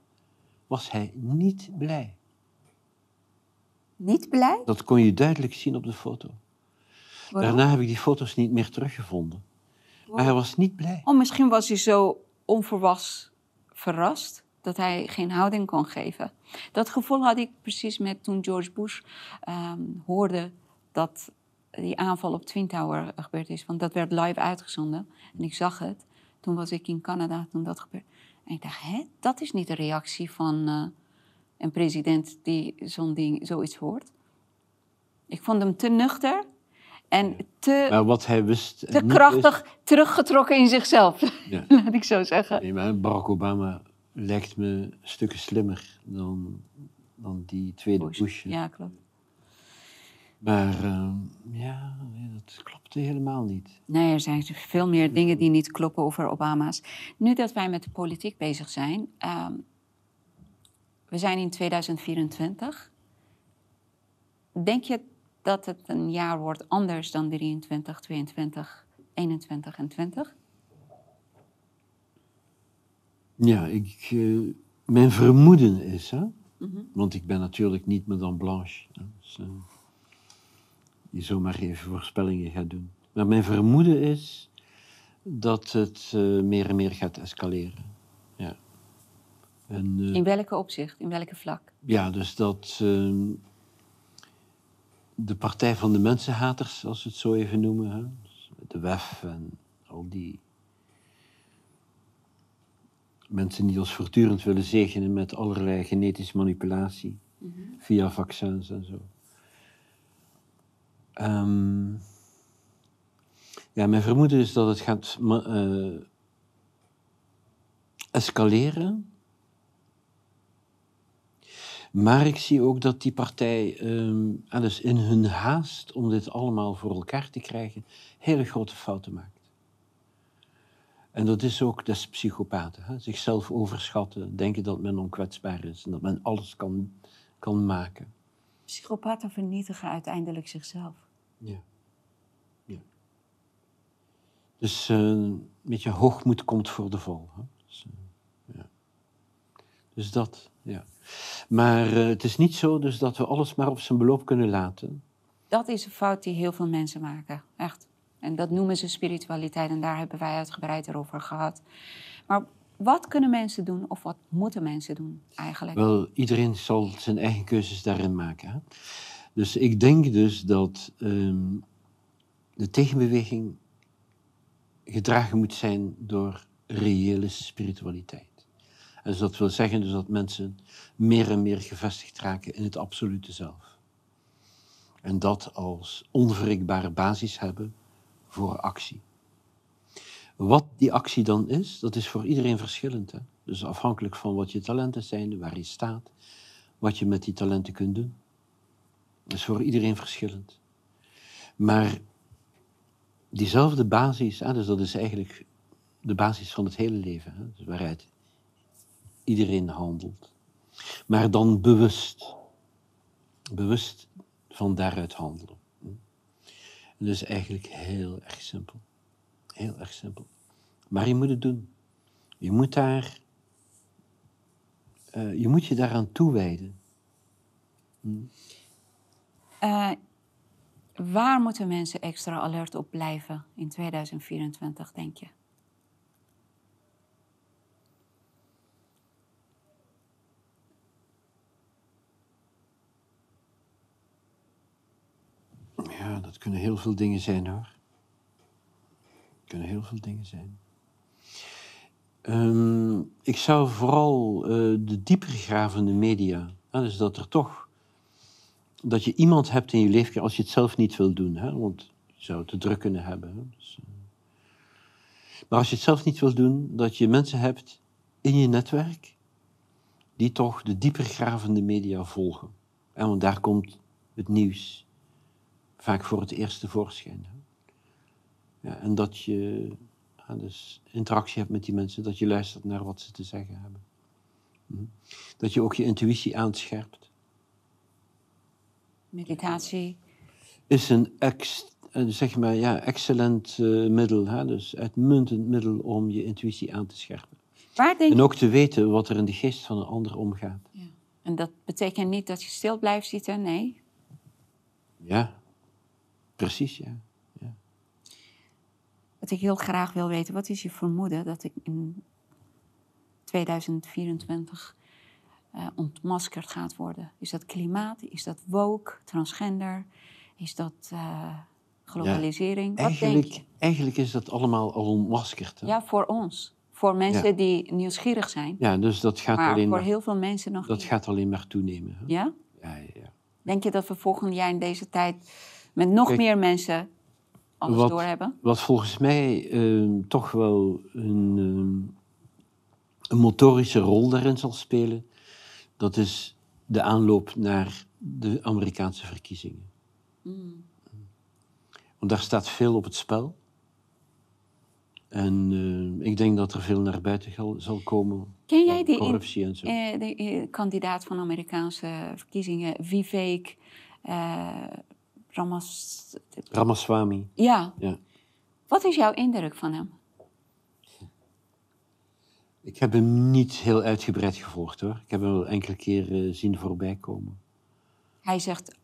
was hij niet blij. Niet blij? Dat kon je duidelijk zien op de foto. Waarom? Daarna heb ik die foto's niet meer teruggevonden. Maar hij was niet blij. Oh, misschien was hij zo onverwas verrast dat hij geen houding kon geven. Dat gevoel had ik precies met toen George Bush ehm, hoorde dat die aanval op Twin Tower gebeurd is. Want dat werd live uitgezonden en ik zag het. Toen was ik in Canada toen dat gebeurde. En ik dacht, hè, dat is niet de reactie van eh, een president die zo'n ding, zoiets hoort. Ik vond hem te nuchter en te, Maar wat hij wist... te krachtig teruggetrokken in zichzelf. ja. Laat ik zo zeggen. Nee, maar Barack Obama lijkt me stukken slimmer dan, dan die tweede Bush. Ja, klopt. Maar ehm, ja, dat klopte helemaal niet. Nee, er zijn veel meer dingen die niet kloppen over Obama's. Nu dat wij met de politiek bezig zijn, ehm, we zijn in 2024. Denk je dat het een jaar wordt anders dan 23, 22, 21 en 20? Ja, ik, eh, mijn vermoeden is, hè, Mhm. want ik ben natuurlijk niet Madame Blanche, hè, dus, eh, die zomaar even voorspellingen gaat doen. Maar mijn vermoeden is dat het eh, meer en meer gaat escaleren. Ja. En, eh, In welke opzicht, in welke vlak? Ja, dus dat ehm, de Partij van de Mensenhaters, als we het zo even noemen, hè, dus de WEF en al die mensen die ons voortdurend willen zegenen met allerlei genetische manipulatie via vaccins en zo. Ehm, ja, mijn vermoeden is dat het gaat eh, escaleren. Maar ik zie ook dat die partij ah, dus in hun haast om dit allemaal voor elkaar te krijgen, hele grote fouten maakt. En dat is ook des psychopaten. Hè? Zichzelf overschatten, denken dat men onkwetsbaar is en dat men alles kan, kan maken. Psychopaten vernietigen uiteindelijk zichzelf. Ja. ja. Dus eh, een beetje hoogmoed komt voor de val. Hè? Dus, eh, ja. dus dat, ja. Maar eh, het is niet zo dus dat we alles maar op zijn beloop kunnen laten. Dat is een fout die heel veel mensen maken, echt. En dat noemen ze spiritualiteit en daar hebben wij uitgebreid over gehad. Maar wat kunnen mensen doen of wat moeten mensen doen eigenlijk? Wel, iedereen zal zijn eigen keuzes daarin maken. Hè? Dus ik denk dus dat ehm, de tegenbeweging gedragen moet zijn door reële spiritualiteit. En dus dat wil zeggen dus dat mensen meer en meer gevestigd raken in het absolute zelf. En dat als onwrikbare basis hebben voor actie. Wat die actie dan is, dat is voor iedereen verschillend. Hè? Dus afhankelijk van wat je talenten zijn, waar je staat, wat je met die talenten kunt doen. Dat is voor iedereen verschillend. Maar diezelfde basis, hè, dus dat is eigenlijk de basis van het hele leven, hè, dus waaruit iedereen handelt. Maar dan bewust. Bewust van daaruit handelen. En dat is eigenlijk heel erg simpel. Heel erg simpel. Maar je moet het doen. Je moet daar, eh, je moet je daaraan toewijden. Hm. Eh, waar moeten mensen extra alert op blijven in 2024, denk je? Ja, dat kunnen heel veel dingen zijn hoor. Dat kunnen heel veel dingen zijn. Ehm, ik zou vooral eh, de diepergravende media, hè, dus dat er toch, dat je iemand hebt in je leven, als je het zelf niet wil doen, hè, want je zou het te druk kunnen hebben. Dus, eh. maar als je het zelf niet wil doen, dat je mensen hebt in je netwerk die toch de diepergravende media volgen. En want daar komt het nieuws vaak voor het eerst tevoorschijn. Ja, en dat je ja, dus interactie hebt met die mensen, dat je luistert naar wat ze te zeggen hebben. Hm. Dat je ook je intuïtie aanscherpt. Meditatie. Is een ex, eh, zeg maar, ja, excellent eh, middel, hè? dus uitmuntend middel om je intuïtie aan te scherpen. Waar denk En ook te weten wat er in de geest van een ander omgaat. Ja. En dat betekent niet dat je stil blijft zitten, nee. Ja, precies, ja. Wat ik heel graag wil weten, wat is je vermoeden dat ik in 2024 eh, ontmaskerd gaat worden? Is dat klimaat? Is dat woke, transgender? Is dat eh, globalisering? wat denk je? Eigenlijk, eigenlijk is dat allemaal al ontmaskerd. hè? Ja, voor ons. Voor mensen Ja. die nieuwsgierig zijn. Ja, dus dat gaat, maar alleen voor maar, heel veel mensen nog dat niet. gaat alleen maar toenemen. hè? Ja, ja, ja. Denk je dat we volgend jaar in deze tijd met nog Kijk, meer mensen alles wat- doorhebben? Wat volgens mij ehm, toch wel een, ehm, een motorische rol daarin zal spelen, dat is de aanloop naar de Amerikaanse verkiezingen. Mm. Want daar staat veel op het spel. En eh, ik denk dat er veel naar buiten zal komen. Ken jij die in- corruptie en zo. Eh, de eh, kandidaat van Amerikaanse verkiezingen, Vivek Ramas. Ramaswamy. Ja. Ja. Wat is jouw indruk van hem? Ik heb hem niet heel uitgebreid gevolgd hoor. Ik heb hem wel enkele keer eh, zien voorbij komen. Hij zegt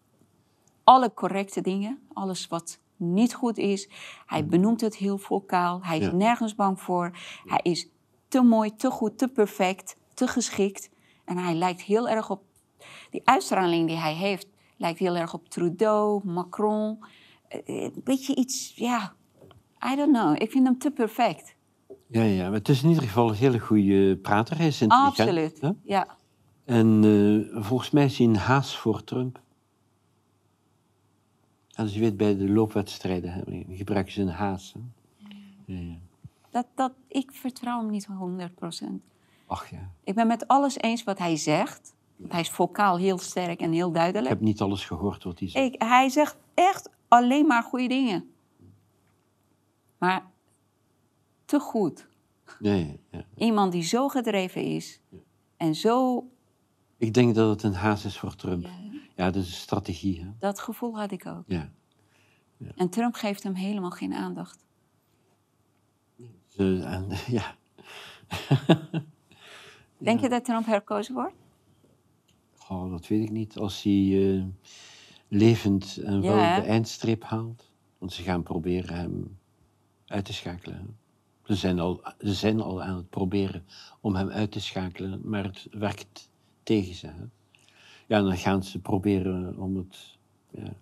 alle correcte dingen, alles wat niet goed is. Hij benoemt het heel vocaal. Hij is Ja. nergens bang voor. Hij is te mooi, te goed, te perfect, te geschikt. En hij lijkt heel erg op. Die uitstraling die hij heeft, lijkt heel erg op Trudeau, Macron. Eh, Een beetje iets, ja. I don't know. Ik vind hem te perfect. Ja, ja, maar het is in ieder geval een hele goede prater. Hij is intelligent. Absoluut. hè? Ja. En eh, volgens mij is hij een haas voor Trump. Als je weet, bij de loopwedstrijden hè, gebruiken ze een haas. Hè? Ja, ja. Dat, dat, ik vertrouw hem niet 100%. Ach ja, Ik ben met alles eens wat hij zegt. Hij is vocaal heel sterk en heel ik duidelijk. heb niet alles gehoord wat hij zegt. Ik, hij zegt echt alleen maar goede dingen. Maar te goed. Ja, ja, ja. Iemand die zo gedreven is en zo. Ik denk dat het een haas is voor Trump. Ja, dat is een strategie. Hè? Dat gevoel had ik ook. Ja. En Trump geeft hem helemaal geen aandacht. Ja. Denk je dat Trump herkozen wordt? Oh, dat weet ik niet. Als hij eh, levend en wel de eindstreep haalt. Want ze gaan proberen hem uit te schakelen. Ze zijn, al, ze zijn al aan het proberen om hem uit te schakelen, maar het werkt tegen ze. Hè? Ja, dan gaan ze proberen om het ja,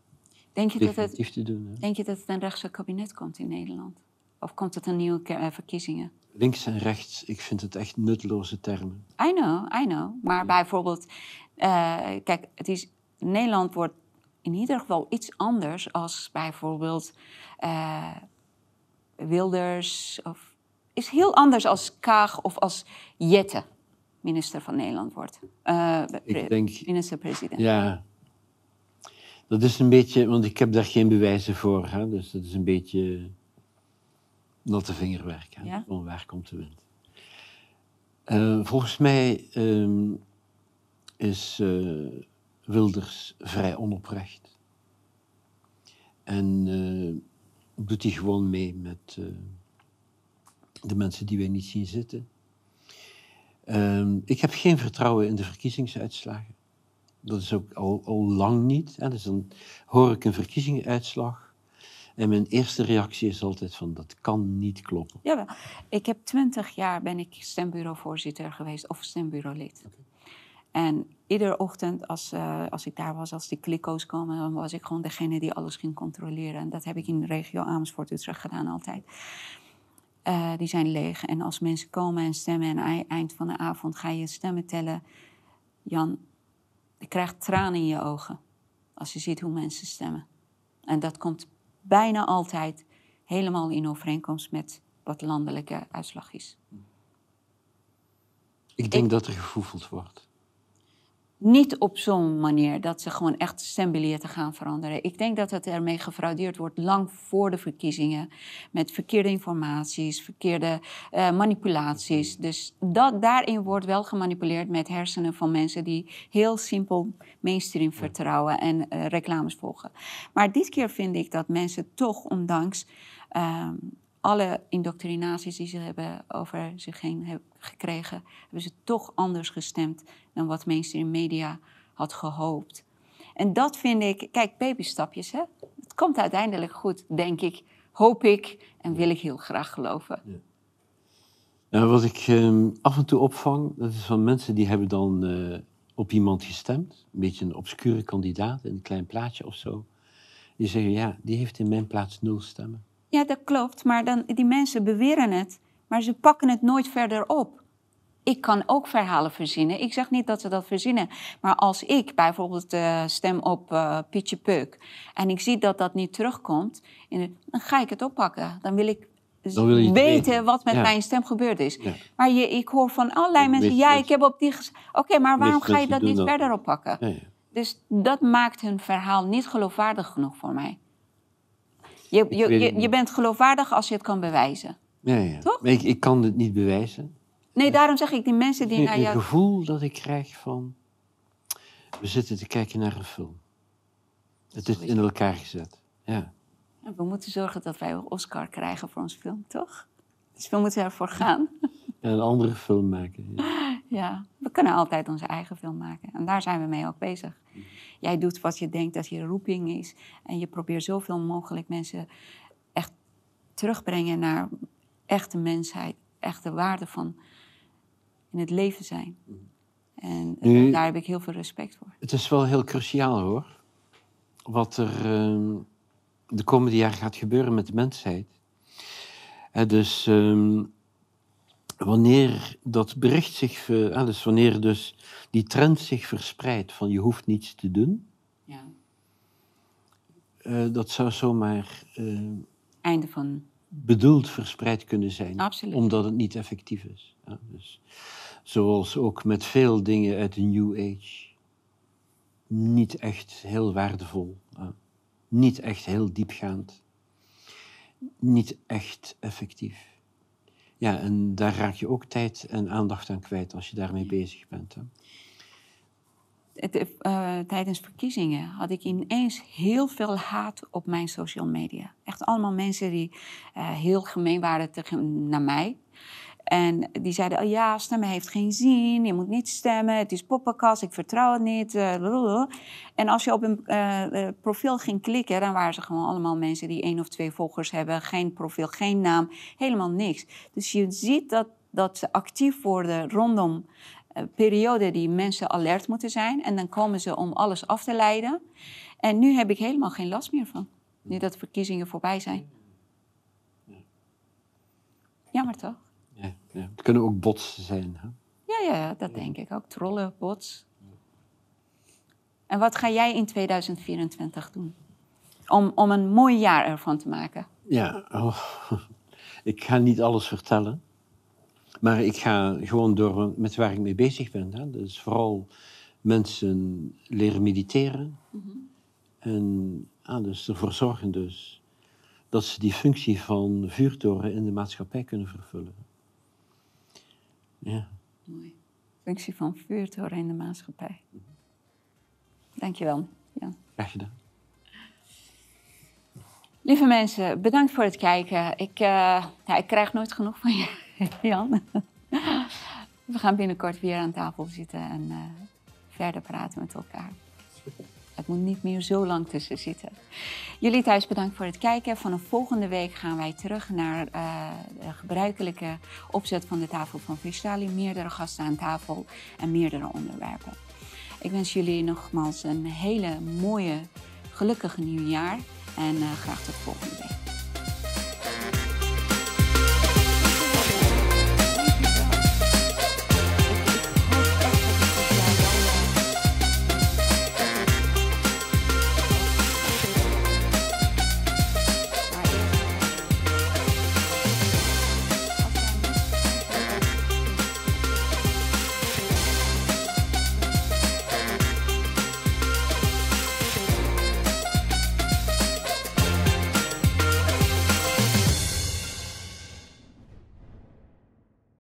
Denk je, dat het, te doen. Hè? denk je dat het een rechtse kabinet komt in Nederland? Of komt het een nieuwe eh, verkiezingen? Links en rechts, ik vind het echt nutteloze termen. I know, I know. Maar bijvoorbeeld, eh, kijk, het is, Nederland wordt in ieder geval iets anders als bijvoorbeeld eh, Wilders. Of, is heel anders als Kaag of als Jette minister van Nederland wordt. Pre- Ik denk, Minister-president. ja, dat is een beetje, want ik heb daar geen bewijzen voor. Hè? Dus dat is een beetje natte vingerwerk. Hè? Ja? Waar komt de wind? Volgens mij ehm, is eh, Wilders vrij onoprecht. En eh, doet hij gewoon mee met eh, de mensen die wij niet zien zitten. Ehm, ik heb geen vertrouwen in de verkiezingsuitslagen. Dat is ook al, al lang niet. Hè. Dus dan hoor ik een verkiezingsuitslag. En mijn eerste reactie is altijd van, dat kan niet kloppen. Jawel. Ik heb twintig jaar ben ik stembureauvoorzitter geweest of stembureaulid. En iedere ochtend als, eh, als ik daar was, als die klikko's komen, dan was ik gewoon degene die alles ging controleren. En dat heb ik in de regio Amersfoort-Utrecht gedaan altijd. Eh, die zijn leeg. En als mensen komen en stemmen en ei- eind van de avond ga je stemmen tellen. Jan, je krijgt tranen in je ogen als je ziet hoe mensen stemmen. En dat komt bijna altijd helemaal in overeenkomst met wat de landelijke uitslag is. Ik denk dat er gevoefeld wordt. Niet op zo'n manier dat ze gewoon echt stembiljetten gaan veranderen. Ik denk dat het ermee gefraudeerd wordt lang voor de verkiezingen. Met verkeerde informaties, verkeerde eh, manipulaties. Dus dat, daarin wordt wel gemanipuleerd met hersenen van mensen die heel simpel mainstream vertrouwen en eh, reclames volgen. Maar dit keer vind ik dat mensen toch, ondanks ehm, alle indoctrinaties die ze hebben over zich heen gekregen, hebben ze toch anders gestemd dan wat mainstream media had gehoopt. En dat vind ik, kijk, babystapjes, hè? Het komt uiteindelijk goed, denk ik, hoop ik en wil ik heel graag geloven. Nou, wat ik ehm, af en toe opvang, dat is van mensen die hebben dan eh, op iemand gestemd. Een beetje een obscure kandidaat een klein plaatje of zo. Die zeggen, ja, die heeft in mijn plaats nul stemmen. Ja, dat klopt, maar dan, die mensen beweren het, maar ze pakken het nooit verder op. Ik kan ook verhalen verzinnen. Ik zeg niet dat ze dat verzinnen. Maar als ik bijvoorbeeld eh, stem op eh, Pietje Peuk en ik zie dat dat niet terugkomt, in dan ga ik het oppakken. Dan wil ik z- Dan wil je het weten, weten. wat met Ja. mijn stem gebeurd is. Ja. Maar je, ik hoor van allerlei mensen, ja, ik heb op die... Oké, maar waarom ga je dat niet verder oppakken? Dus dat maakt hun verhaal niet geloofwaardig genoeg voor mij. Je, je, het je, bent geloofwaardig als je het kan bewijzen. Ja, ja. Toch? Maar ik, ik kan het niet bewijzen. Nee, daarom zeg ik, die mensen die naar jou... gevoel dat ik krijg van... We zitten te kijken naar een film. Het is in elkaar gezet. Ja. We moeten zorgen dat wij een Oscar krijgen voor ons film, toch? Dus we moeten ervoor gaan. En een andere film maken. Ja. Ja, we kunnen altijd onze eigen film maken. En daar zijn we mee ook bezig. Jij doet wat je denkt dat je roeping is. En je probeert zoveel mogelijk mensen echt terugbrengen naar echte mensheid. Echte waarde van in het leven zijn. En eh, Nu- daar heb ik heel veel respect voor. Het is wel heel cruciaal hoor. Wat er ehm, de komende jaren gaat gebeuren met de mensheid. Dus ehm, wanneer dat bericht zich, ah, dus wanneer dus die trend zich verspreidt van je hoeft niets te doen, Ja. eh, dat zou zomaar eh, Einde van... bedoeld verspreid kunnen zijn. Absoluut. Omdat het niet effectief is. Ja, dus, zoals ook met veel dingen uit de New Age. Niet echt heel waardevol. ja. Niet echt heel diepgaand. Niet echt effectief. Ja, en daar raak je ook tijd en aandacht aan kwijt als je daarmee bezig bent. Hè. Het, eh, tijdens verkiezingen had ik ineens heel veel haat op mijn social media. Echt allemaal mensen die eh, heel gemeen waren tegen, naar mij. En die zeiden, oh ja, stemmen heeft geen zin, je moet niet stemmen, het is poppenkast, ik vertrouw het niet. eh. En als je op een eh, eh, profiel ging klikken, dan waren ze gewoon allemaal mensen die één of twee volgers hebben, geen profiel, geen naam, helemaal niks. Dus je ziet dat, dat ze actief worden rondom eh, periode die mensen alert moeten zijn. En dan komen ze om alles af te leiden. En nu heb ik helemaal geen last meer van. Nu dat de verkiezingen voorbij zijn. Jammer toch? Ja, ja. Het kunnen ook bots zijn. Hè. Ja, ja, dat denk ik ook. Trollen, bots. En wat ga jij in 2024 doen? Om, om een mooi jaar ervan te maken. Ja, oh, ik ga niet alles vertellen. Maar ik ga gewoon door met waar ik mee bezig ben. Hè. Dus vooral mensen leren mediteren. En ah, dus ervoor zorgen dus dat ze die functie van vuurtoren in de maatschappij kunnen vervullen. Ja, Mooi. Functie van vuurtoren in de maatschappij. Dankjewel. Ja. graag gedaan. Lieve mensen, bedankt voor het kijken. Ik, eh, ja, ik krijg nooit genoeg van je, Jan. We gaan binnenkort weer aan tafel zitten en eh, verder praten met elkaar. Het moet niet meer zo lang tussen zitten. Jullie thuis bedankt voor het kijken. Vanaf volgende week gaan wij terug naar uh, de gebruikelijke opzet van de tafel van Vistali. Meerdere gasten aan tafel en meerdere onderwerpen. Ik wens jullie nogmaals een hele mooie, gelukkige nieuwjaar en uh, graag tot volgende week.